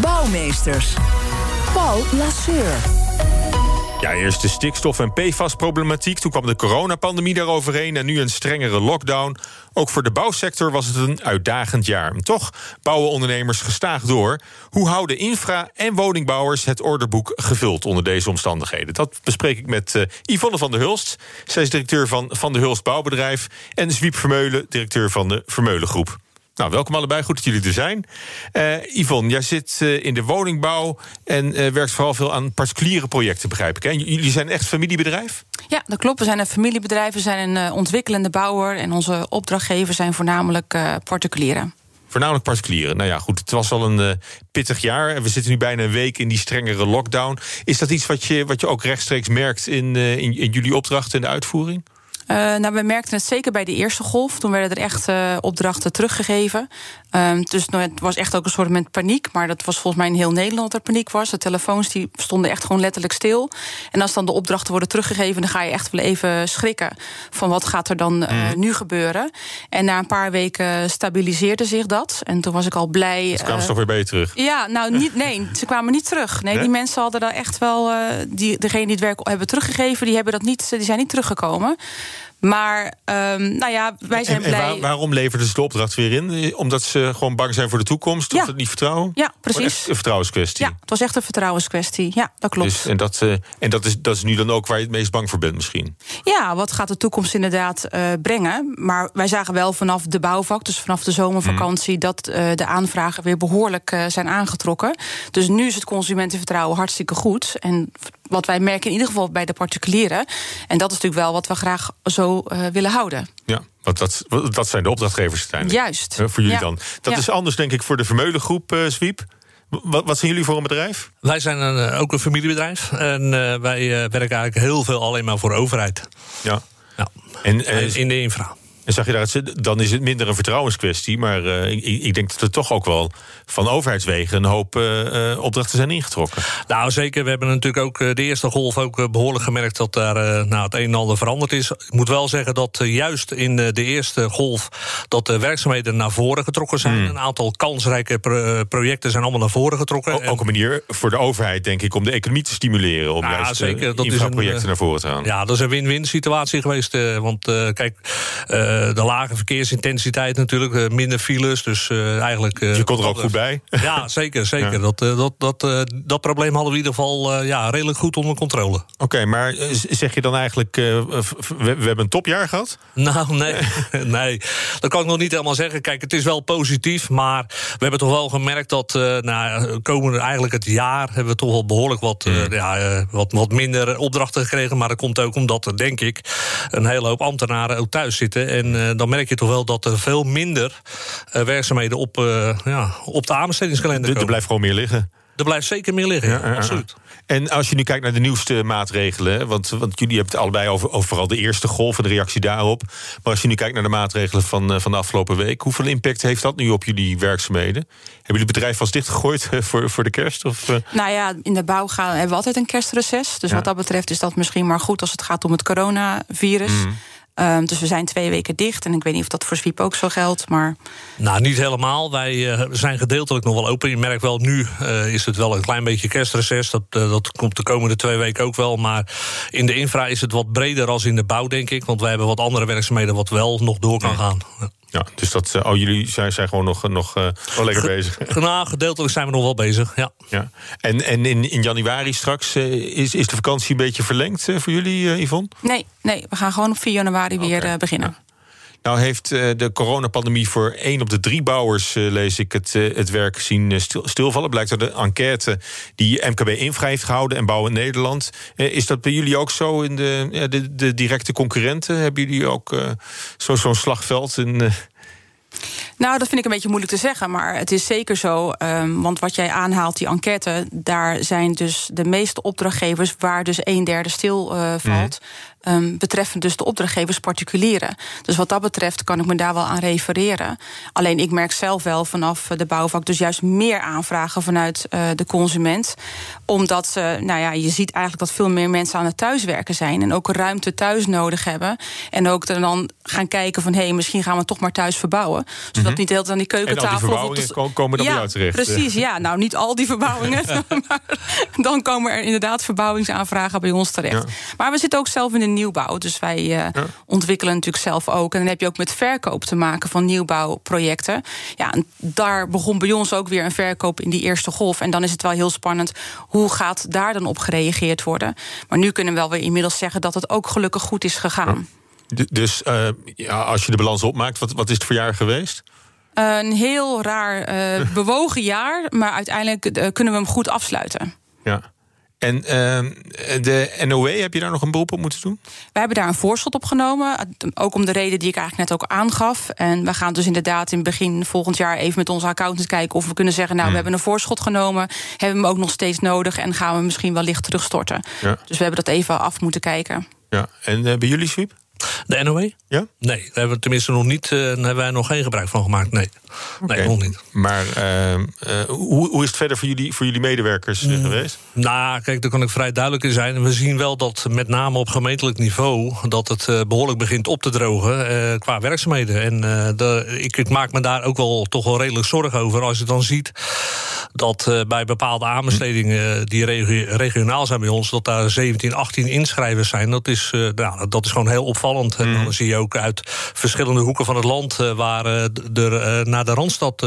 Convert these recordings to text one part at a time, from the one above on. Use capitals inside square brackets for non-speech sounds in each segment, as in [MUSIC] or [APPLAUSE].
Bouwmeesters. Paul Lasseur. Ja, eerst de stikstof- en PFAS-problematiek. Toen kwam de coronapandemie daaroverheen en nu een strengere lockdown. Ook voor de bouwsector was het een uitdagend jaar. Toch bouwen ondernemers gestaag door. Hoe houden infra- en woningbouwers het orderboek gevuld onder deze omstandigheden? Dat bespreek ik met uh, Yvonne van der Hulst. Zij is directeur van Van der Hulst Bouwbedrijf. En Zwiep Vermeulen, directeur van de Vermeulen Groep. Nou, welkom allebei. Goed dat jullie er zijn. Uh, Yvonne, jij zit uh, in de woningbouw en uh, werkt vooral veel aan particuliere projecten, begrijp ik. Hè? Jullie zijn echt familiebedrijf? Ja, dat klopt. We zijn een familiebedrijf. We zijn een ontwikkelende bouwer. En onze opdrachtgevers zijn voornamelijk particulieren. Voornamelijk particulieren. Nou ja, goed, het was al een pittig jaar. En we zitten nu bijna een week in die strengere lockdown. Is dat iets wat je, wat je ook rechtstreeks merkt in, in, in jullie opdrachten en de uitvoering? Uh, nou, we merkten het zeker bij de eerste golf. Toen werden er echt uh, opdrachten teruggegeven. Um, dus nou, het was echt ook een soort met paniek. Maar dat was volgens mij in heel Nederland dat er paniek was. De telefoons die stonden echt gewoon letterlijk stil. En als dan de opdrachten worden teruggegeven... dan ga je echt wel even schrikken van wat gaat er dan uh, mm. nu gebeuren. En na een paar weken stabiliseerde zich dat. En toen was ik al blij... Ze kwamen ze toch weer bij je terug? Ja, nou, niet, nee, ze kwamen niet terug. Nee, nee? die mensen hadden daar echt wel... die, degene die het werk hebben teruggegeven, die, hebben dat niet, die zijn niet teruggekomen. Maar um, nou ja, wij zijn en, blij. Waar, waarom leverden ze de opdracht weer in? Omdat ze gewoon bang zijn voor de toekomst? Of ja. het niet vertrouwen? Ja, precies. een vertrouwenskwestie. Ja, het was echt een vertrouwenskwestie. Ja, dat klopt. Dus, en dat, uh, en dat, is, dat is nu dan ook waar je het meest bang voor bent misschien? Ja, wat gaat de toekomst inderdaad uh, brengen? Maar wij zagen wel vanaf de bouwvak, dus vanaf de zomervakantie... Hmm. dat uh, de aanvragen weer behoorlijk zijn aangetrokken. Dus nu is het consumentenvertrouwen hartstikke goed. En wat wij merken in ieder geval bij de particulieren. En dat is natuurlijk wel wat we graag zo uh, willen houden. Ja, want dat, dat zijn de opdrachtgevers uiteindelijk. Juist. Uh, voor jullie ja. dan. Dat ja. is anders, denk ik, voor de Vermeulengroep, uh, Zwiep. Wat, wat, zijn jullie voor een bedrijf? Wij zijn een, ook een familiebedrijf. En wij werken eigenlijk heel veel alleen maar voor de overheid. Ja. ja. En, in de infra. En zag je daar, dan is het minder een vertrouwenskwestie. Maar uh, ik, ik, denk dat er toch ook wel van overheidswegen een hoop uh, opdrachten zijn ingetrokken. Nou, zeker. We hebben natuurlijk ook de eerste golf ook behoorlijk gemerkt dat daar nou, het een en ander veranderd is. Ik moet wel zeggen dat juist in de eerste golf dat de werkzaamheden naar voren getrokken zijn. Hmm. Een aantal kansrijke pro projecten zijn allemaal naar voren getrokken. O, ook een manier voor de overheid, denk ik, om de economie te stimuleren. Om nou, juist zeker. dat infraprojecten naar voren te halen. Ja, dat is een win-win situatie geweest. want kijk de lage verkeersintensiteit natuurlijk, minder files. Dus uh, eigenlijk. Uh, je komt er ook goed bij. [LAUGHS] Ja, zeker. zeker. Ja. Dat, dat, dat, dat probleem hadden we in ieder geval ja, redelijk goed onder controle. Oké, okay, maar zeg je dan eigenlijk. We, we, hebben een topjaar gehad? Nou, nee. [LAUGHS] nee. Dat kan ik nog niet helemaal zeggen. Kijk, het is wel positief. Maar we hebben toch wel gemerkt dat. nou, komende eigenlijk het jaar. hebben we toch wel behoorlijk wat, Hmm. ja, wat, wat minder opdrachten gekregen. Maar dat komt ook omdat, denk ik. een hele hoop ambtenaren ook thuis zitten. En dan merk je toch wel dat er veel minder uh, werkzaamheden op, uh, ja, op de aanbestedingskalender komen. Er blijft gewoon meer liggen. Er blijft zeker meer liggen, ja, ja, absoluut. En als je nu kijkt naar de nieuwste maatregelen... want, want jullie hebben het allebei over, over vooral de eerste golf... en de reactie daarop. Maar als je nu kijkt naar de maatregelen van, van de afgelopen week... hoeveel impact heeft dat nu op jullie werkzaamheden? Hebben jullie het bedrijf vast dichtgegooid voor, voor de kerst? Of, Nou ja, in de bouw gaan, hebben we altijd een kerstreces. Dus wat dat betreft is dat misschien maar goed... als het gaat om het coronavirus... Mm. Um, dus we zijn twee weken dicht. En ik weet niet of dat voor Zwiep ook zo geldt. Maar... Nou, niet helemaal. Wij uh, zijn gedeeltelijk nog wel open. Je merkt wel, nu uh, is het wel een klein beetje kerstreces. Dat, uh, dat komt de komende twee weken ook wel. Maar in de infra is het wat breder als in de bouw, denk ik. Want wij hebben wat andere werkzaamheden wat wel nog door kan gaan. Ja, dus dat, oh, jullie zijn, zijn gewoon nog, nog uh, wel lekker Ge bezig. Nou, gedeeltelijk zijn we nog wel bezig, ja. ja. En, en in, in januari straks, uh, is, is de vakantie een beetje verlengd uh, voor jullie, Yvonne? Nee, nee, we gaan gewoon op 4 januari weer beginnen. Ja. Nou heeft de coronapandemie voor één op de drie bouwers, uh, lees ik, het, uh, het werk zien stil, stilvallen. Blijkt uit de enquête die MKB Infra heeft gehouden en Bouwen Nederland. Is dat bij jullie ook zo in de, de, de directe concurrenten? Hebben jullie ook zo'n zo slagveld? In, Nou, dat vind ik een beetje moeilijk te zeggen. Maar het is zeker zo. Um, want wat jij aanhaalt, die enquête, daar zijn dus de meeste opdrachtgevers waar dus een derde stil uh, valt. Mm. Um, betreffend dus de opdrachtgevers particulieren. Dus wat dat betreft kan ik me daar wel aan refereren. Alleen ik merk zelf wel vanaf de bouwvak dus juist meer aanvragen vanuit uh, de consument. Omdat ze, nou ja, je ziet eigenlijk dat veel meer mensen aan het thuiswerken zijn. En ook ruimte thuis nodig hebben. En ook dan gaan kijken van hé, hey, misschien gaan we toch maar thuis verbouwen. Zodat mm -hmm. niet de hele tijd aan die keukentafel. En al die verbouwingen komen dan ja, bij jou terecht. Precies, ja. Nou, niet al die verbouwingen. [LAUGHS] [LAUGHS] maar dan komen er inderdaad verbouwingsaanvragen bij ons terecht. Ja. Maar we zitten ook zelf in de nieuwbouw. Dus wij uh, ja. ontwikkelen natuurlijk zelf ook. En dan heb je ook met verkoop te maken van nieuwbouwprojecten. Ja, en daar begon bij ons ook weer een verkoop in die eerste golf. En dan is het wel heel spannend. Hoe gaat daar dan op gereageerd worden? Maar nu kunnen we wel weer inmiddels zeggen dat het ook gelukkig goed is gegaan. Dus uh, ja, als je de balans opmaakt, wat, wat is het voor jaar geweest? Een heel raar, uh, [LAUGHS] bewogen jaar. Maar uiteindelijk uh, kunnen we hem goed afsluiten. Ja. En uh, de NOW, heb je daar nog een beroep op moeten doen? Wij hebben daar een voorschot op genomen. Ook om de reden die ik eigenlijk net ook aangaf. En we gaan dus inderdaad in begin volgend jaar even met onze accountants kijken of we kunnen zeggen: Nou, hmm. we hebben een voorschot genomen. Hebben we hem ook nog steeds nodig en gaan we misschien wel licht terugstorten. Ja. Dus we hebben dat even af moeten kijken. Ja, en bij jullie sweep? De NOW? Ja? Nee, daar hebben we tenminste nog niet. Uh, daar hebben wij nog geen gebruik van gemaakt. Nee, okay. nee nog niet. Maar uh, uh, hoe, hoe is het verder voor jullie, voor jullie medewerkers mm. geweest? Nou, kijk, daar kan ik vrij duidelijk in zijn. We zien wel dat met name op gemeentelijk niveau dat het behoorlijk begint op te drogen qua werkzaamheden. En de, ik, ik, maak me daar ook wel toch wel redelijk zorgen over als je dan ziet dat bij bepaalde aanbestedingen die regionaal zijn bij ons, dat daar 17, 18 inschrijvers zijn. Dat is, nou, dat is gewoon heel opvallend. En dan zie je ook uit verschillende hoeken van het land uh, waar er naar de Randstad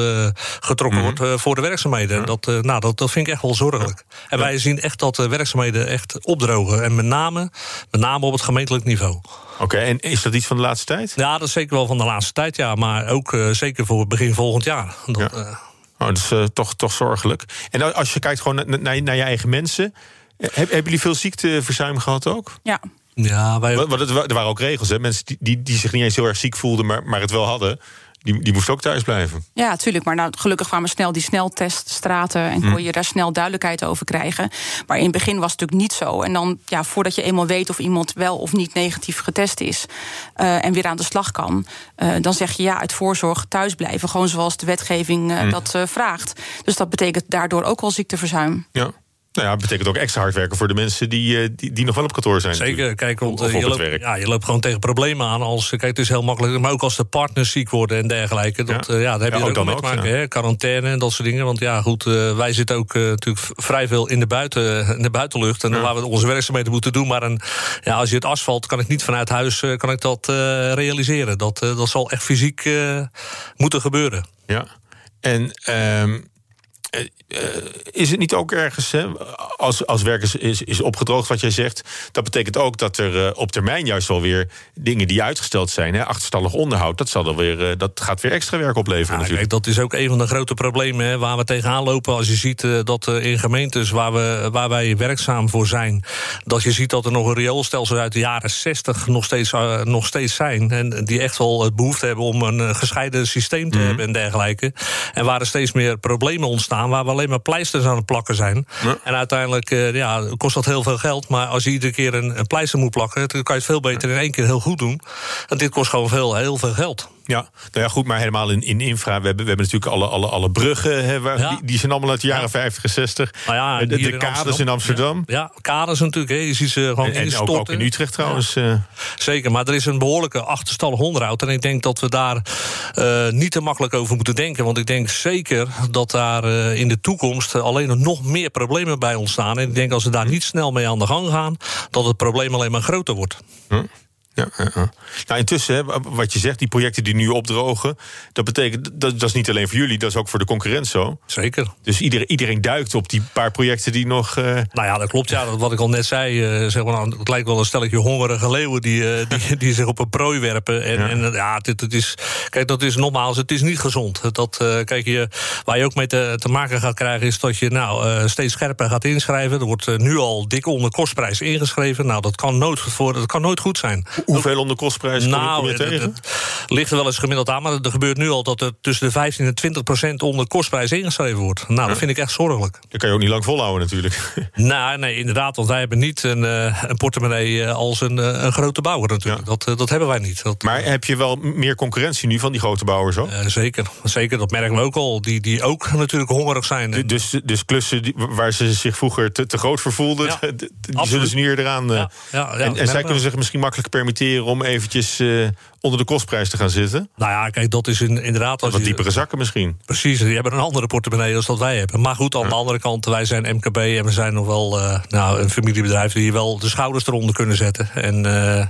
getrokken mm. wordt voor de werkzaamheden. Dat, nou, dat, dat vind ik echt wel zorgelijk. En wij zien echt dat de werkzaamheden echt opdrogen. En met name, met name op het gemeentelijk niveau. Oké, okay, en is dat iets van de laatste tijd? Ja, dat is zeker wel van de laatste tijd, ja. Maar ook zeker voor begin volgend jaar. Dat, ja. Oh, dat is toch, toch zorgelijk. En als je kijkt gewoon naar, naar, naar je eigen mensen... Hebben jullie veel ziekteverzuim gehad ook? Ja, ja, wij... Want het, er waren ook regels, hè? Mensen die, die, die zich niet eens heel erg ziek voelden, maar, maar het wel hadden. Die, die moesten ook thuis blijven. Ja, natuurlijk. Maar nou, gelukkig kwamen snel die snelteststraten... en kon je daar snel duidelijkheid over krijgen. Maar in het begin was het natuurlijk niet zo. En dan, ja, voordat je eenmaal weet of iemand wel of niet negatief getest is... Uh, en weer aan de slag kan, uh, dan zeg je ja, uit voorzorg thuis blijven. Gewoon zoals de wetgeving uh, mm. dat vraagt. Dus dat betekent daardoor ook wel ziekteverzuim. Ja. Nou ja, betekent ook extra hard werken voor de mensen die, die, die nog wel op kantoor zijn. Zeker, kijk, want of, je, loopt, ja, je loopt gewoon tegen problemen aan. Als, kijk, het is heel makkelijk, maar ook als de partners ziek worden en dergelijke. Dat, ja. Uh, ja daar heb je ja, ook, ook mee te maken. Hè? Quarantaine en dat soort dingen. Want ja, goed, uh, wij zitten ook natuurlijk vrij veel in de, buiten, in de buitenlucht. En ja. waar we onze werkzaamheden moeten doen. Maar een, ja, als je het asfalt, kan ik niet vanuit huis kan ik dat realiseren. Dat, dat zal echt fysiek moeten gebeuren. Ja, en... Um, uh, is het niet ook ergens, hè, als, als werk is, is, is, opgedroogd, wat jij zegt, dat betekent ook dat er uh, op termijn juist wel weer dingen die uitgesteld zijn, hè, achterstallig onderhoud, dat, zal dan weer, uh, dat gaat weer extra werk opleveren. Ja, kijk, dat is ook een van de grote problemen hè, waar we tegenaan lopen. Als je ziet dat in gemeentes waar, we, waar wij werkzaam voor zijn, dat je ziet dat er nog een rioolstelsel uit de jaren 60 nog steeds, nog steeds zijn. En die echt wel het behoefte hebben om een gescheiden systeem te mm -hmm. hebben en dergelijke. En waar er steeds meer problemen ontstaan waar we alleen maar pleisters aan het plakken zijn. Ja. En uiteindelijk uh, ja, kost dat heel veel geld. Maar als je iedere keer een, een pleister moet plakken, dan kan je het veel beter in één keer heel goed doen. En dit kost gewoon veel, heel veel geld. Ja, nou ja, goed, maar helemaal in, in infra. We hebben, we hebben natuurlijk alle, alle, alle bruggen. Hè, waar, ja. die, die, zijn allemaal uit de jaren ja. 50 en 60. Nou ja, de, de in kaders Amsterdam. in Amsterdam. Ja, kaders natuurlijk. Hè. Je ziet ze gewoon en, en ook, ook, in Utrecht trouwens. Uh. Zeker, maar er is een behoorlijke achterstallig onderhoud. En ik denk dat we daar uh, niet te makkelijk over moeten denken. Want ik denk zeker dat daar uh, in de toekomst alleen nog meer problemen bij ontstaan. En ik denk als we daar niet snel mee aan de gang gaan, dat het probleem alleen maar groter wordt. Hm. Ja, ja, ja. Nou, intussen, hè, wat je zegt, die projecten die nu opdrogen, dat betekent dat, dat is niet alleen voor jullie, dat is ook voor de concurrent zo. Zeker. Dus iedereen, iedereen duikt op die paar projecten die nog. Uh... Nou ja, dat klopt. Ja, wat ik al net zei, uh, zeg maar, het lijkt wel een stelletje hongerige leeuwen die, uh, die, [LAUGHS] die, zich op een prooi werpen. En ja, en, ja dit, het is, kijk, dat is nogmaals, het is niet gezond. Dat, kijk, je, waar je ook mee te, te maken gaat krijgen, is dat je nou steeds scherper gaat inschrijven. Er wordt nu al dik onder kostprijs ingeschreven. Nou, dat kan nooit, voor, dat kan nooit goed zijn. Hoeveel onder kostprijs kom nou, je tegen? Het, het ligt er wel eens gemiddeld aan, maar er gebeurt nu al dat er tussen de 15 en 20 procent onder kostprijs ingeschreven wordt. Nou, dat vind ik echt zorgelijk. Dat kan je ook niet lang volhouden, natuurlijk. [LAUGHS] Nou, nee, inderdaad, want wij hebben niet een, uh, een portemonnee als een, uh, een grote bouwer natuurlijk. Ja. Dat, dat hebben wij niet. Dat, maar heb je wel meer concurrentie nu van die grote bouwers ook? zeker, zeker, dat merken we ook al. Die, die ook natuurlijk hongerig zijn. Dus, dus klussen die, waar ze zich vroeger te, te groot voor voelden, ja, [LAUGHS] die absoluut. zullen ze nu eraan. Ja, ja, en, en zij kunnen zich misschien makkelijk permitteren om eventjes onder de kostprijs te gaan zitten? Nou ja, kijk, dat is in, inderdaad... Als wat diepere zakken misschien. Precies, die hebben een andere portemonnee dan dat wij hebben. Maar goed, aan de andere kant, wij zijn MKB... en we zijn nog wel uh, nou, een familiebedrijf... die wel de schouders eronder kunnen zetten. En uh,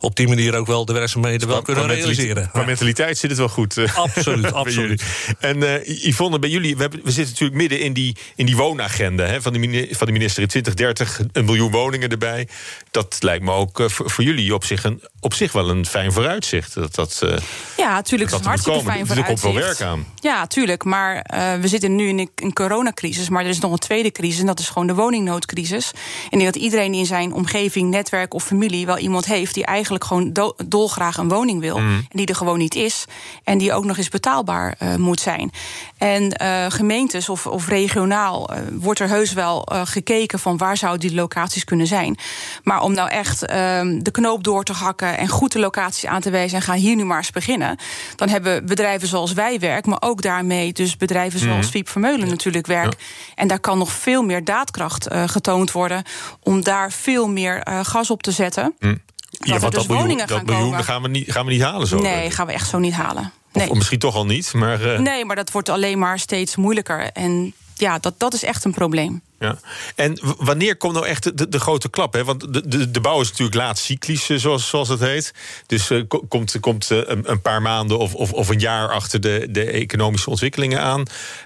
op die manier ook wel de werkzaamheden wel kunnen realiseren. Qua mentaliteit zit het wel goed. Absoluut, [LAUGHS] absoluut. En Yvonne, bij jullie, we, hebben, we zitten natuurlijk midden in die, in die woonagenda... Hè, van, de, van de minister in 2030, een miljoen woningen erbij. Dat lijkt me ook voor, voor jullie op zich, een, op zich wel een fijn vooruitzicht. Dat, dat, uh, ja, natuurlijk is het hartstikke fijn voor Er komt wel werk aan. Ja, tuurlijk. Maar uh, we zitten nu in een, een, coronacrisis. Maar er is nog een tweede crisis. En dat is gewoon de woningnoodcrisis. En ik denk dat iedereen in zijn omgeving, netwerk of familie... wel iemand heeft die eigenlijk gewoon do dolgraag een woning wil. Mm. En die er gewoon niet is. En die ook nog eens betaalbaar uh, moet zijn. En gemeentes of, of regionaal wordt er heus wel gekeken... van waar zouden die locaties kunnen zijn. Maar om nou echt ehm, de knoop door te hakken... en goed de locaties aan te wijzen en ga hier nu maar eens beginnen. Dan hebben bedrijven zoals wij werk, maar ook daarmee dus bedrijven zoals mm. Fiep Vermeulen natuurlijk werk. Ja. En daar kan nog veel meer daadkracht uh, getoond worden om daar veel meer uh, gas op te zetten. Mm. Ja, want dus dat miljoen, dat miljoen gaan we niet, gaan we niet halen zo. Nee, gaan we echt zo niet halen. Nee. Of, misschien toch al niet, maar... Uh... Nee, maar dat wordt alleen maar steeds moeilijker. En ja, dat, dat is echt een probleem. Ja. En wanneer komt nou echt de, de grote klap? Hè? Want de, de, de bouw is natuurlijk laat cyclisch, zoals, zoals het heet. Dus uh, komt, komt uh, een, paar maanden of, of, of, een jaar achter de, de economische ontwikkelingen aan.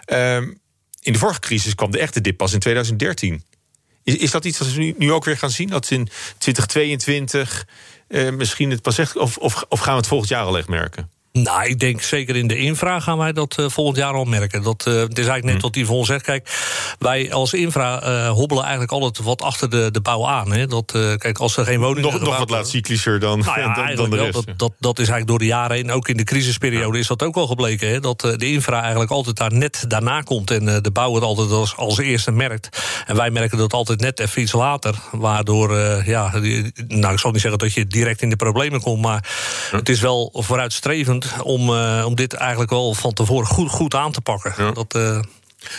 Uh, in de vorige crisis kwam de echte dip pas in 2013. Is, is dat iets wat we nu, nu ook weer gaan zien? Dat in 2022 uh, misschien het pas echt. Of, of, of gaan we het volgend jaar al echt merken? Nou, ik denk zeker in de infra gaan wij dat uh, volgend jaar al merken. Dat, uh, het is eigenlijk net wat Yvonne zegt. Kijk, wij als infra uh, hobbelen eigenlijk altijd wat achter de, de bouw aan. Hè. Dat, kijk, als er geen woningen... Nog, nog wat laat cyclischer dan, nou ja, [LAUGHS] dan, dan, de rest. Wel, dat, dat, dat, is eigenlijk door de jaren heen, ook in de crisisperiode... Ja. is dat ook wel gebleken. Hè, dat de infra eigenlijk altijd daar net daarna komt... en de bouw het altijd als, als eerste merkt. En wij merken dat altijd net even iets later. Waardoor, ja, nou, ik zal niet zeggen dat je direct in de problemen komt... maar ja. het is wel vooruitstrevend om, uh, om dit eigenlijk wel van tevoren goed, goed aan te pakken. Ja. Dat, uh...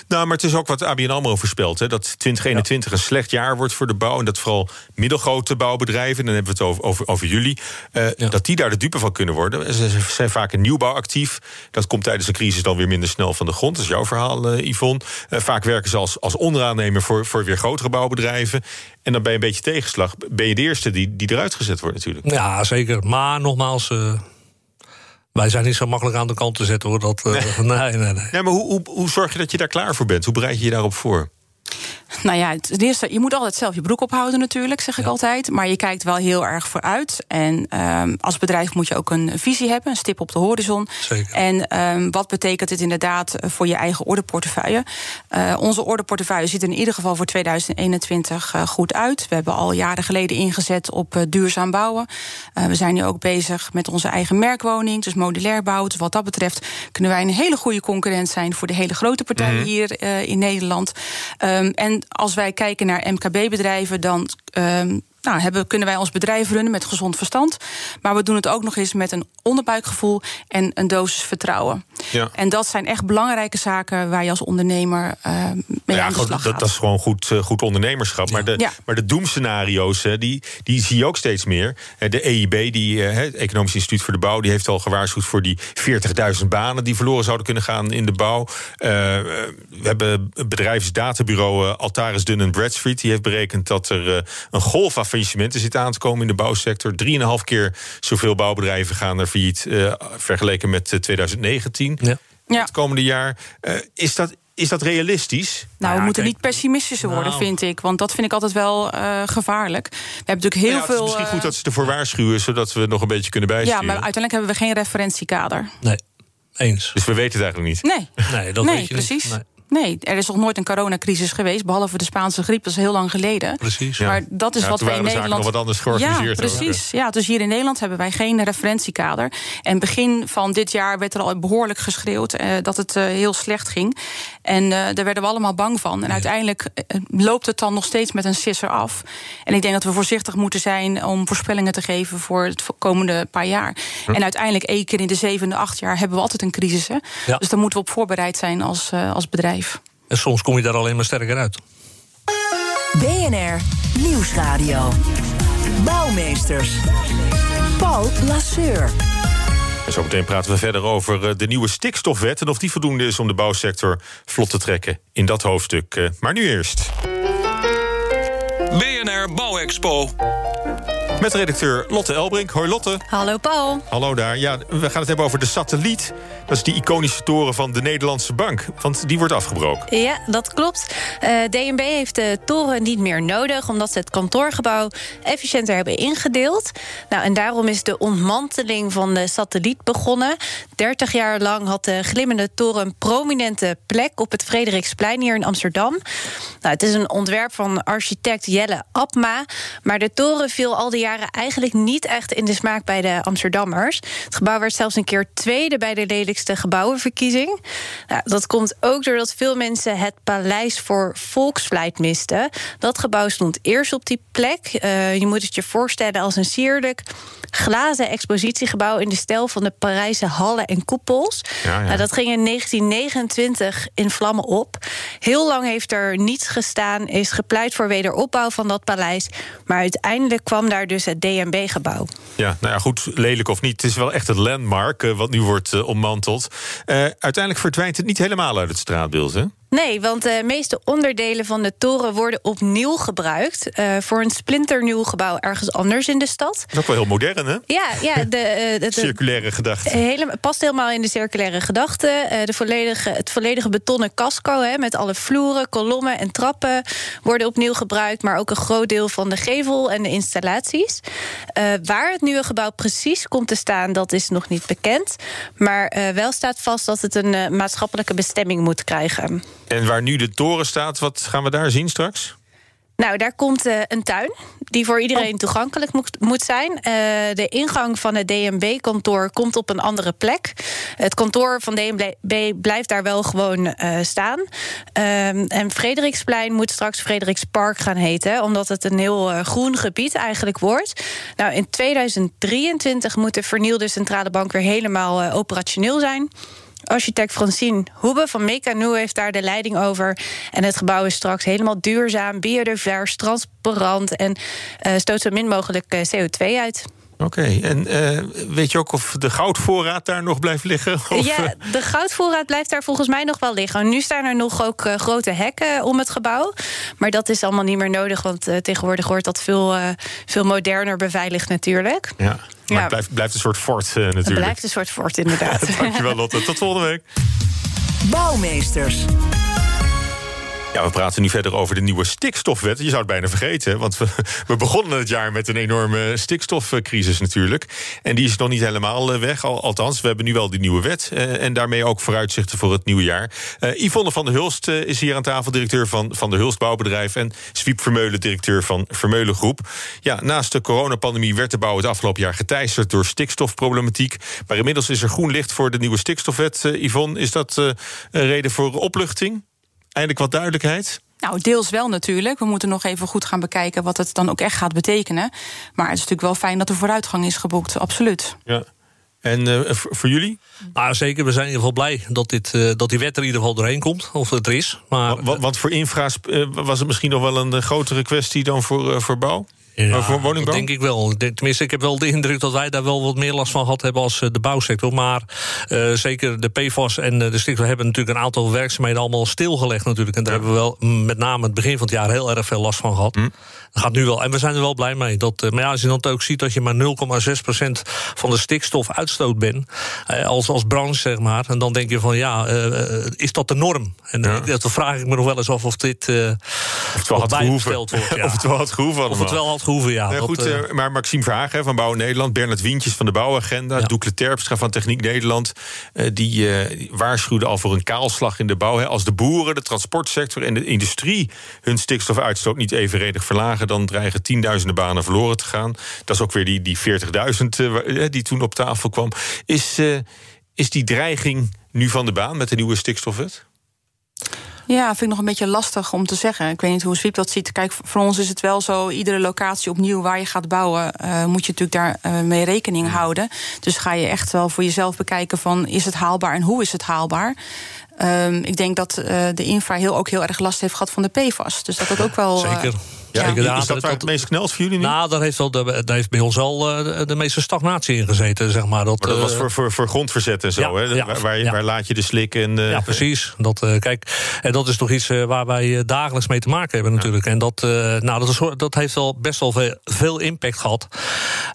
Nou, maar het is ook wat ABN AMRO voorspelt. Hè, dat 2021 ja. een slecht jaar wordt voor de bouw. En dat vooral middelgrote bouwbedrijven, dan hebben we het over, over, over jullie... Uh, ja. dat die daar de dupe van kunnen worden. Ze zijn vaak in nieuwbouw actief. Dat komt tijdens de crisis dan weer minder snel van de grond. Dat is jouw verhaal, uh, Yvonne. Uh, vaak werken ze als, als onderaannemer voor, voor weer grotere bouwbedrijven. En dan ben je een beetje tegenslag. Ben je de eerste die, die eruit gezet wordt natuurlijk. Ja, zeker. Maar nogmaals... Wij zijn niet zo makkelijk aan de kant te zetten hoor. Dat, uh, nee. [LAUGHS] nee, nee, nee. Ja, maar hoe, hoe, hoe zorg je dat je daar klaar voor bent? Hoe bereid je je daarop voor? Nou ja, het eerste, je moet altijd zelf je broek ophouden natuurlijk, zeg ik ja. altijd. Maar je kijkt wel heel erg vooruit. En um, als bedrijf moet je ook een visie hebben, een stip op de horizon. Zeker. En um, wat betekent het inderdaad voor je eigen ordeportefeuille? Uh, onze ordeportefeuille ziet er in ieder geval voor 2021 uh, goed uit. We hebben al jaren geleden ingezet op uh, duurzaam bouwen. We zijn nu ook bezig met onze eigen merkwoning, dus modulair bouwen. Dus wat dat betreft kunnen wij een hele goede concurrent zijn voor de hele grote partijen mm. hier in Nederland. Um, en als wij kijken naar MKB-bedrijven, dan um, nou, hebben, kunnen wij ons bedrijf runnen met gezond verstand. Maar we doen het ook nog eens met een onderbuikgevoel en een dosis vertrouwen. Ja. En dat zijn echt belangrijke zaken waar je als ondernemer uh, mee ja, aan de goed, slag dat, gaat. dat is gewoon goed, uh, goed ondernemerschap. Ja. Maar de, maar de doemscenario's, hè, die, die zie je ook steeds meer. Eh, De EIB, die, eh, het Economisch Instituut voor de Bouw... die heeft al gewaarschuwd voor die 40.000 banen... die verloren zouden kunnen gaan in de bouw. We hebben bedrijfsdatabureau uh, Altaris Dun Bradstreet... die heeft berekend dat er een golf aan faillissementen zit aan te komen in de bouwsector. 3,5 keer zoveel bouwbedrijven gaan er failliet... Vergeleken met 2019, Ja. Ja. het komende jaar. Uh, is, dat, is dat realistisch? Nou, we ja, moeten kijk, niet pessimistischer worden, nou. vind ik. Want dat vind ik altijd wel uh, gevaarlijk. We hebben natuurlijk heel Nou ja, het is veel. misschien uh, goed dat ze ervoor waarschuwen... zodat we nog een beetje kunnen ja, bijsturen. maar uiteindelijk hebben we geen referentiekader. Nee, eens. Dus we weten het eigenlijk niet. Nee. Nee, dat Nee, weet je precies. niet. Nee. Nee, er is nog nooit een coronacrisis geweest, behalve de Spaanse griep, dat is heel lang geleden. Precies. Maar dat is Ja, wat wij in Nederland. nog wat anders georganiseerd Ja, ook, precies. Ja, dus hier in Nederland hebben wij geen referentiekader. En begin van dit jaar werd er al behoorlijk geschreeuwd eh, dat het eh, heel slecht ging. En eh, daar werden we allemaal bang van. En uiteindelijk eh, loopt het dan nog steeds met een sisser af. En ik denk dat we voorzichtig moeten zijn om voorspellingen te geven voor het komende paar jaar. En uiteindelijk één keer in de zevende, acht jaar hebben we altijd een crisis. Hè? Ja. Dus daar moeten we op voorbereid zijn als, eh, als bedrijf. En soms kom je daar alleen maar sterker uit. BNR Nieuwsradio. Bouwmeesters. Paul Lasseur. En zometeen praten we verder over eh, de nieuwe stikstofwet... en of die voldoende is om de bouwsector vlot te trekken in dat hoofdstuk. Eh, Maar nu eerst. BNR Bouwexpo. Met redacteur Lotte Elbrink. Hoi Lotte. Hallo Paul. Hallo daar. Ja, we gaan het hebben over de satelliet. Dat is die iconische toren van de Nederlandse Bank. Want die wordt afgebroken. Ja, dat klopt. Eh, DNB heeft de toren niet meer nodig... omdat ze het kantoorgebouw efficiënter hebben ingedeeld. Nou, en daarom is de ontmanteling van de satelliet begonnen. 30 jaar lang had de glimmende toren een prominente plek... op het Frederiksplein hier in Amsterdam. Nou, het is een ontwerp van architect Jelle Abma... maar de toren viel al die jaren eigenlijk niet echt in de smaak bij de Amsterdammers. Het gebouw werd zelfs een keer tweede bij de lelijkste gebouwenverkiezing. Nou, dat komt ook doordat veel mensen het Paleis voor Volksvlijt misten. Dat gebouw stond eerst op die plek. Eh, je moet het je voorstellen als een sierlijk glazen expositiegebouw in de stijl van de Parijse hallen en koepels. Ja, ja. Nou, dat ging in 1929 in vlammen op. Heel lang heeft er niets gestaan, is gepleit voor wederopbouw van dat paleis. Maar uiteindelijk kwam daar dus het DNB-gebouw. Ja, nou ja, goed, lelijk of niet. Het is wel echt het landmark eh, wat nu wordt uh, ommanteld. Uh, uiteindelijk verdwijnt het niet helemaal uit het straatbeeld, hè? Nee, want de meeste onderdelen van de toren worden opnieuw gebruikt... Uh, voor een splinternieuw gebouw ergens anders in de stad. Dat is ook wel heel modern, hè? Ja, ja de, [LAUGHS] de, circulaire gedachte. Hele, past helemaal in de circulaire gedachte. Uh, de volledige, het volledige betonnen casco hè, met alle vloeren, kolommen en trappen... worden opnieuw gebruikt, maar ook een groot deel van de gevel en de installaties. Uh, waar het nieuwe gebouw precies komt te staan, dat is nog niet bekend. Maar wel staat vast dat het een maatschappelijke bestemming moet krijgen. En waar nu de toren staat, wat gaan we daar zien straks? Nou, daar komt uh, een tuin die voor iedereen oh. toegankelijk moet, moet zijn. Uh, de ingang van het DNB-kantoor komt op een andere plek. Het kantoor van DNB blijft daar wel gewoon uh, staan. Um, en Frederiksplein moet straks Frederikspark gaan heten... omdat het een heel groen gebied eigenlijk wordt. Nou, in 2023 moet de vernielde centrale bank weer helemaal operationeel zijn... Architect Francine Hoebe van Mekanu heeft daar de leiding over. En het gebouw is straks helemaal duurzaam, biodivers, transparant en uh, stoot zo min mogelijk uh, CO2 uit. Oké, okay. en uh, weet je ook of de goudvoorraad daar nog blijft liggen? [LAUGHS] Of, ja, de goudvoorraad blijft daar volgens mij nog wel liggen. Nu staan er nog ook uh, grote hekken om het gebouw. Maar dat is allemaal niet meer nodig, want uh, tegenwoordig wordt dat veel, veel moderner beveiligd natuurlijk. Ja. Maar ja. het blijft, blijft een soort fort uh, natuurlijk. Het blijft een soort fort, inderdaad. [LAUGHS] Dankjewel, Lotte. Tot volgende week. Bouwmeesters. Ja, we praten nu verder over de nieuwe stikstofwet. Je zou het bijna vergeten, want we, [LAUGHS] we begonnen het jaar met een enorme stikstofcrisis natuurlijk. En die is nog niet helemaal weg. Al, althans, we hebben nu wel die nieuwe wet. Uh, en daarmee ook vooruitzichten voor het nieuwe jaar. Uh, Yvonne van der Hulst uh, is hier aan tafel, directeur van Van der Hulst Bouwbedrijf. En Swiep Vermeulen, directeur van Vermeulen Groep. Ja, naast de coronapandemie werd de bouw het afgelopen jaar geteisterd door stikstofproblematiek. Maar inmiddels is er groen licht voor de nieuwe stikstofwet. Yvonne, is dat een reden voor opluchting? Eindelijk wat duidelijkheid? Nou, deels wel natuurlijk. We moeten nog even goed gaan bekijken wat het dan ook echt gaat betekenen. Maar het is natuurlijk wel fijn dat er vooruitgang is geboekt, absoluut. Ja. En uh, voor jullie? Nou, zeker. We zijn in ieder geval blij dat, dit, uh, dat die wet er in ieder geval doorheen komt. Of het er is. Maar, want, want voor infra uh, was het misschien nog wel een grotere kwestie dan voor, voor bouw? Ja, voor woningbouw? Denk ik wel. Tenminste, ik heb wel de indruk dat wij daar wel wat meer last van gehad hebben als de bouwsector. Maar uh, zeker de PFAS en de stikstof hebben natuurlijk een aantal werkzaamheden allemaal stilgelegd natuurlijk. En daar ja. hebben we wel met name het begin van het jaar heel erg veel last van gehad. Hm. Dat gaat nu wel. En we zijn er wel blij mee. Dat, maar ja, als je dan ook ziet dat je maar 0,6% van de stikstofuitstoot bent. Uh, als, als branche, zeg maar. En dan denk je van ja, uh, is dat de norm? En ja. dat vraag ik me nog wel eens af of dit Of het wel had gehoeven. Wordt, [LAUGHS] ja. of het wel had gehoeven Of het wel had gehoeven, ja. Nee, dat, goed, maar Maxime Vragen van Bouw Nederland... Bernard Wientjes van de Bouwagenda... Ja. Doekle Terpstra van Techniek Nederland... Die waarschuwden al voor een kaalslag in de bouw. Hè. Als de boeren, de transportsector en de industrie... hun stikstofuitstoot niet evenredig verlagen... dan dreigen tienduizenden banen verloren te gaan. Dat is ook weer die, die 40.000 die toen op tafel kwam. Is, is die dreiging nu van de baan met de nieuwe stikstofwet? Ja, vind ik nog een beetje lastig om te zeggen. Ik weet niet hoe Swiep dat ziet. Kijk, voor ons is het wel zo, iedere locatie opnieuw waar je gaat bouwen, uh, moet je natuurlijk daar uh, mee rekening houden. Dus ga je echt wel voor jezelf bekijken van is het haalbaar en hoe is het haalbaar. Um, ik denk dat uh, de infra heel, ook heel erg last heeft gehad van de PFAS. Dus dat dat ook wel. Zeker. Ja, is dat waar het meest knelt voor jullie nu? Nou, daar heeft, wel de, daar heeft bij ons al uh, de, meeste stagnatie in gezeten, zeg maar. Dat, maar dat was voor, voor, voor grondverzet en zo, ja, hè? Ja, waar, waar, waar, laat je de slik en... Ja, precies. Dat, uh, kijk, en dat is toch iets waar wij dagelijks mee te maken hebben natuurlijk. En dat, nou, dat, is, dat heeft wel best wel veel, veel impact gehad.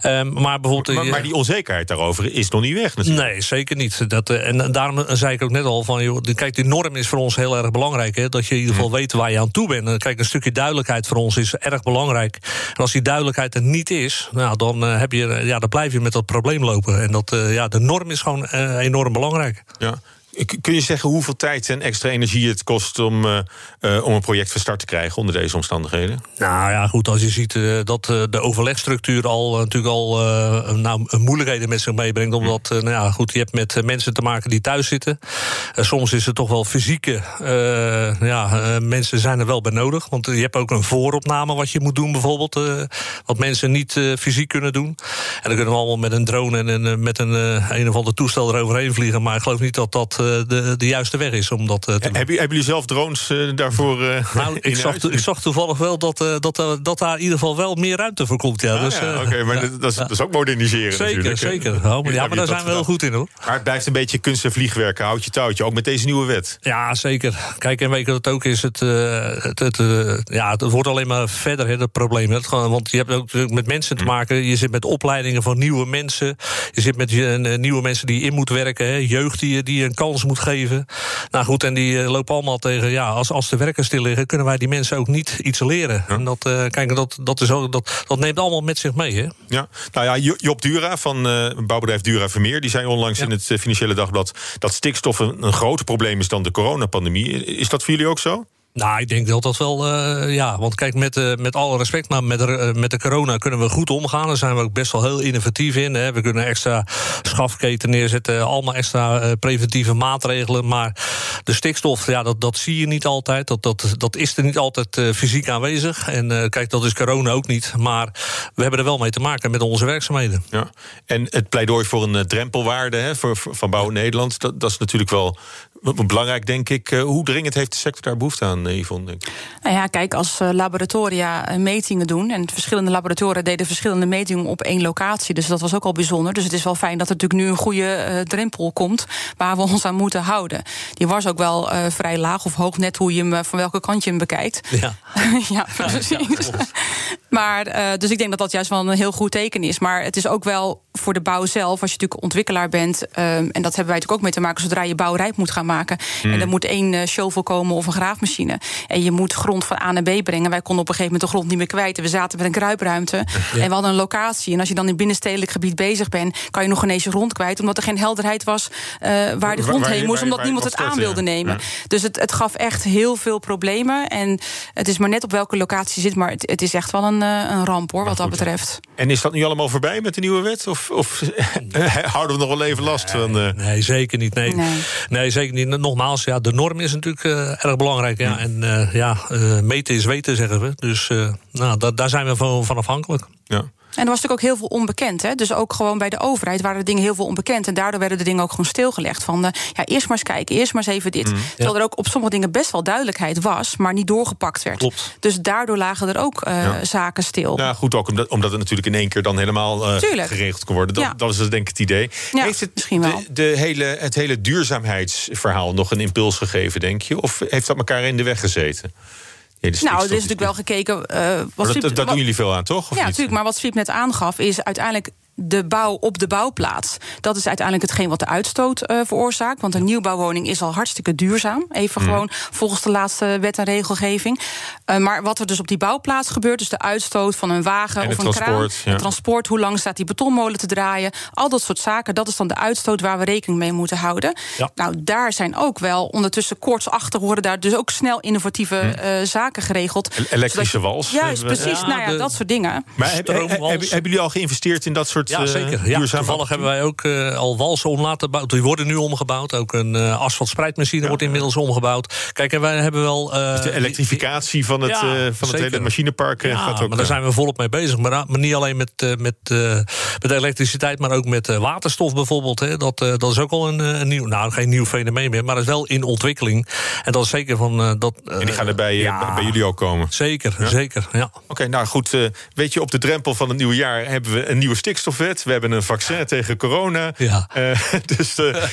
Um, maar bijvoorbeeld... Maar, maar, die onzekerheid daarover is nog niet weg natuurlijk. Nee, zeker niet. Dat, en daarom zei ik ook net al van... Joh, kijk, die norm is voor ons heel erg belangrijk. Hè? Dat je in ieder geval weet waar je aan toe bent. En kijk, een stukje duidelijkheid voor ons is erg belangrijk. En als die duidelijkheid er niet is, nou, dan, uh, heb je, ja, dan blijf je met dat probleem lopen. En dat, uh, ja, de norm is gewoon enorm belangrijk. Ja. Kun je zeggen hoeveel tijd en extra energie het kost om, uh, uh, om een project van start te krijgen onder deze omstandigheden? Nou ja, goed, als je ziet uh, dat de overlegstructuur al natuurlijk al nou, moeilijkheden met zich meebrengt. Omdat, nou ja, goed, je hebt met mensen te maken die thuis zitten. soms is het toch wel fysieke. ja, mensen zijn er wel bij nodig. Want je hebt ook een vooropname wat je moet doen, bijvoorbeeld. wat mensen niet fysiek kunnen doen. En dan kunnen we allemaal met een drone en met een, een of ander toestel eroverheen vliegen. Maar ik geloof niet dat dat de, de juiste weg is om dat te doen. Hebben jullie zelf drones uh, daarvoor? [LAUGHS] Nou, ik zag, ik zag toevallig wel dat, dat, dat daar in ieder geval wel meer ruimte voor komt. Ja, ah, dus, ja, Oké, maar dat, is, dat is ook moderniseren. Zeker, natuurlijk. zeker. Oh, maar, ja, maar daar zijn we heel goed in hoor. Maar het blijft een beetje kunst en vliegwerken, houd je touwtje, ook met deze nieuwe wet. Ja, zeker. Kijk, en weet je wat het ook is? Het, het, het, ja, het wordt alleen maar verder, hè, dat probleem. Het, want je hebt ook met mensen te maken. Je zit met opleidingen van nieuwe mensen. Je zit met nieuwe mensen die in moeten werken. Hè, jeugd die, die een kans moet geven. Nou goed, en die lopen allemaal tegen. Ja, als, als de werken stil liggen, kunnen wij die mensen ook niet iets leren. Ja. En dat, uh, kijk, dat, dat, is ook, dat, dat neemt allemaal met zich mee. Hè? Ja, nou ja, Job Dura van uh, bouwbedrijf Dura Vermeer, die zei onlangs ja. in het Financiële Dagblad dat stikstof een, een groter probleem is dan de coronapandemie. Is dat voor jullie ook zo? Nou, ik denk dat dat wel, uh, ja. Want kijk, met, uh, met alle respect, maar met, uh, met de corona kunnen we goed omgaan. Daar zijn we ook best wel heel innovatief in. Hè. We kunnen extra schafketen neerzetten, allemaal extra preventieve maatregelen. Maar de stikstof, ja, dat, dat zie je niet altijd. Dat, dat, dat is er niet altijd fysiek aanwezig. En kijk, dat is corona ook niet. Maar we hebben er wel mee te maken met onze werkzaamheden. Ja. En het pleidooi voor een drempelwaarde hè, voor, van Bouw Nederland, dat is natuurlijk wel belangrijk, denk ik. Hoe dringend heeft de sector daar behoefte aan? Yvonne, denk ik. Nou ja, kijk, als laboratoria metingen doen... en verschillende laboratoria deden verschillende metingen op één locatie... dus dat was ook al bijzonder. Dus het is wel fijn dat er natuurlijk nu een goede uh, drempel komt... waar we ons aan moeten houden. Die was ook wel uh, vrij laag of hoog, net hoe je hem, van welke kant je hem bekijkt. Ja, [LAUGHS] ja precies. Ja, [LAUGHS] maar, uh, dus ik denk dat dat juist wel een heel goed teken is. Maar het is ook wel voor de bouw zelf, als je natuurlijk ontwikkelaar bent... en dat hebben wij natuurlijk ook mee te maken... zodra je bouw rijp moet gaan maken... Hmm. en er moet één shovel komen of een graafmachine... En je moet grond van A naar B brengen. Wij konden op een gegeven moment de grond niet meer kwijt. We zaten met een kruipruimte. Ja. En we hadden een locatie. En als je dan in binnenstedelijk gebied bezig bent, kan je nog ineens je grond kwijt. Omdat er geen helderheid was uh, waar de grond waar, heen moest. Omdat niemand het aan wilde nemen. Ja. Dus het, het gaf echt heel veel problemen. En het is maar net op welke locatie je zit. Maar het, het is echt wel een, uh, een ramp hoor, wat dat betreft. En is dat nu allemaal voorbij met de nieuwe wet? Of, of [LAUGHS] houden we nog wel even last nee, van? Uh... Nee, zeker niet. Nee. Nee. nee, zeker niet. Nogmaals, ja, de norm is natuurlijk erg belangrijk. Ja. En uh, ja, uh, meten is weten, zeggen we. Dus uh, nou, da daar zijn we van, van afhankelijk. Ja. En er was natuurlijk ook heel veel onbekend. Hè? Dus ook gewoon bij de overheid waren de dingen heel veel onbekend. En daardoor werden de dingen ook gewoon stilgelegd. Van uh, ja, eerst maar eens kijken, eerst maar eens even dit. Mm, Terwijl er ook op sommige dingen best wel duidelijkheid was, maar niet doorgepakt werd. Klopt. Dus daardoor lagen er ook uh, ja. zaken stil. Ja, goed, ook omdat, omdat het natuurlijk in één keer dan helemaal uh, geregeld kon worden. Dat, ja. dat is denk ik het idee. Heeft het misschien wel. De, de hele, het hele duurzaamheidsverhaal nog een impuls gegeven, denk je? Of heeft dat elkaar in de weg gezeten? Nou, er is natuurlijk wel gekeken. Uh, wat dat, doen jullie veel aan, toch? Of ja, natuurlijk. Maar wat Swiep net aangaf, is uiteindelijk de bouw op de bouwplaats. Dat is uiteindelijk hetgeen wat de uitstoot uh, veroorzaakt. Want een nieuwbouwwoning is al hartstikke duurzaam. Even mm. gewoon volgens de laatste wet en regelgeving. Uh, maar wat er dus op die bouwplaats gebeurt, dus de uitstoot van een wagen en of een transport, kraan, het transport, hoe lang staat die betonmolen te draaien, al dat soort zaken, dat is dan de uitstoot waar we rekening mee moeten houden. Ja. Nou, daar zijn ook wel ondertussen koortsachtig worden daar dus ook snel innovatieve Hm. uh, zaken geregeld. Elektrische wals. Juist, precies. Ja, nou ja, de, dat soort dingen. Maar heb, heb, hebben, hebben jullie al geïnvesteerd in dat soort ja, zeker. Ja, toevallig hebben wij ook uh, al walsen om laten bouwen. Die worden nu omgebouwd. Ook een uh, asfaltspreidmachine ja. wordt inmiddels omgebouwd. Kijk, en wij hebben wel... Dus de elektrificatie van het, van het hele machinepark ja, gaat ook... maar daar zijn we volop mee bezig. Maar, maar niet alleen met, met, met elektriciteit, maar ook met waterstof bijvoorbeeld. Hè. Dat, dat is ook al een, een, nieuw... Nou, geen nieuw fenomeen meer, maar dat is wel in ontwikkeling. En dat is zeker van... dat, en die gaan er bij, ja, bij jullie ook komen? Zeker, zeker, ja. Oké, okay, nou goed. Weet je, op de drempel van het nieuwe jaar hebben we een nieuwe We hebben een vaccin tegen corona. Ja. Uh, [LAUGHS] dus uh,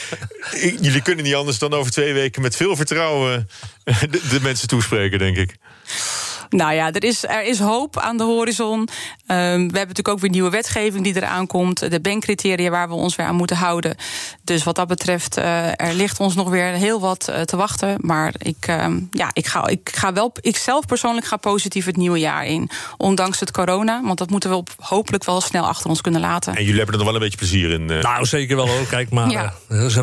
jullie kunnen niet anders dan over twee weken met veel vertrouwen de, de mensen toespreken, denk ik. Nou ja, er is, er is hoop aan de horizon. Um, we hebben natuurlijk ook weer nieuwe wetgeving die eraan komt. De bankcriteria waar we ons weer aan moeten houden. Dus wat dat betreft, uh, er ligt ons nog weer heel wat uh, te wachten. Maar ik, um, ja, ik, ga, ik ga wel, ik zelf persoonlijk ga positief het nieuwe jaar in. Ondanks het corona, want dat moeten we op, hopelijk wel snel achter ons kunnen laten. En jullie hebben er nog wel een beetje plezier in? Uh... Nou, zeker wel ook. Kijk, maar ja.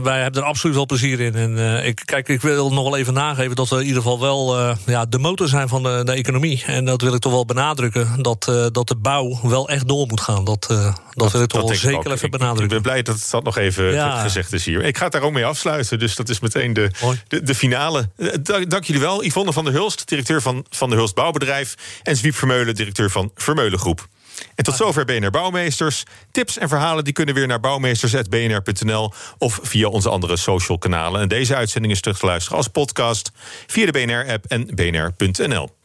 wij hebben er absoluut wel plezier in. En ik, kijk, ik wil nog wel even nageven dat we in ieder geval wel ja, de motor zijn van de, de economie. En dat wil ik toch wel benadrukken. Dat, uh, dat de bouw wel echt door moet gaan. Dat, uh, dat, dat wil ik toch wel zeker ook. even benadrukken. Ik ben blij dat dat nog even ja. gezegd is hier. Ik ga het daar ook mee afsluiten. Dus dat is meteen de, de, de, finale. Dank, dank jullie wel. Yvonne van der Hulst, directeur van Van der Hulst Bouwbedrijf. En Zwiep Vermeulen, directeur van Vermeulen Groep. En tot zover BNR Bouwmeesters. Tips en verhalen die kunnen weer naar bouwmeesters.bnr.nl of via onze andere social kanalen. En deze uitzending is terug te luisteren als podcast via de BNR-app en bnr.nl.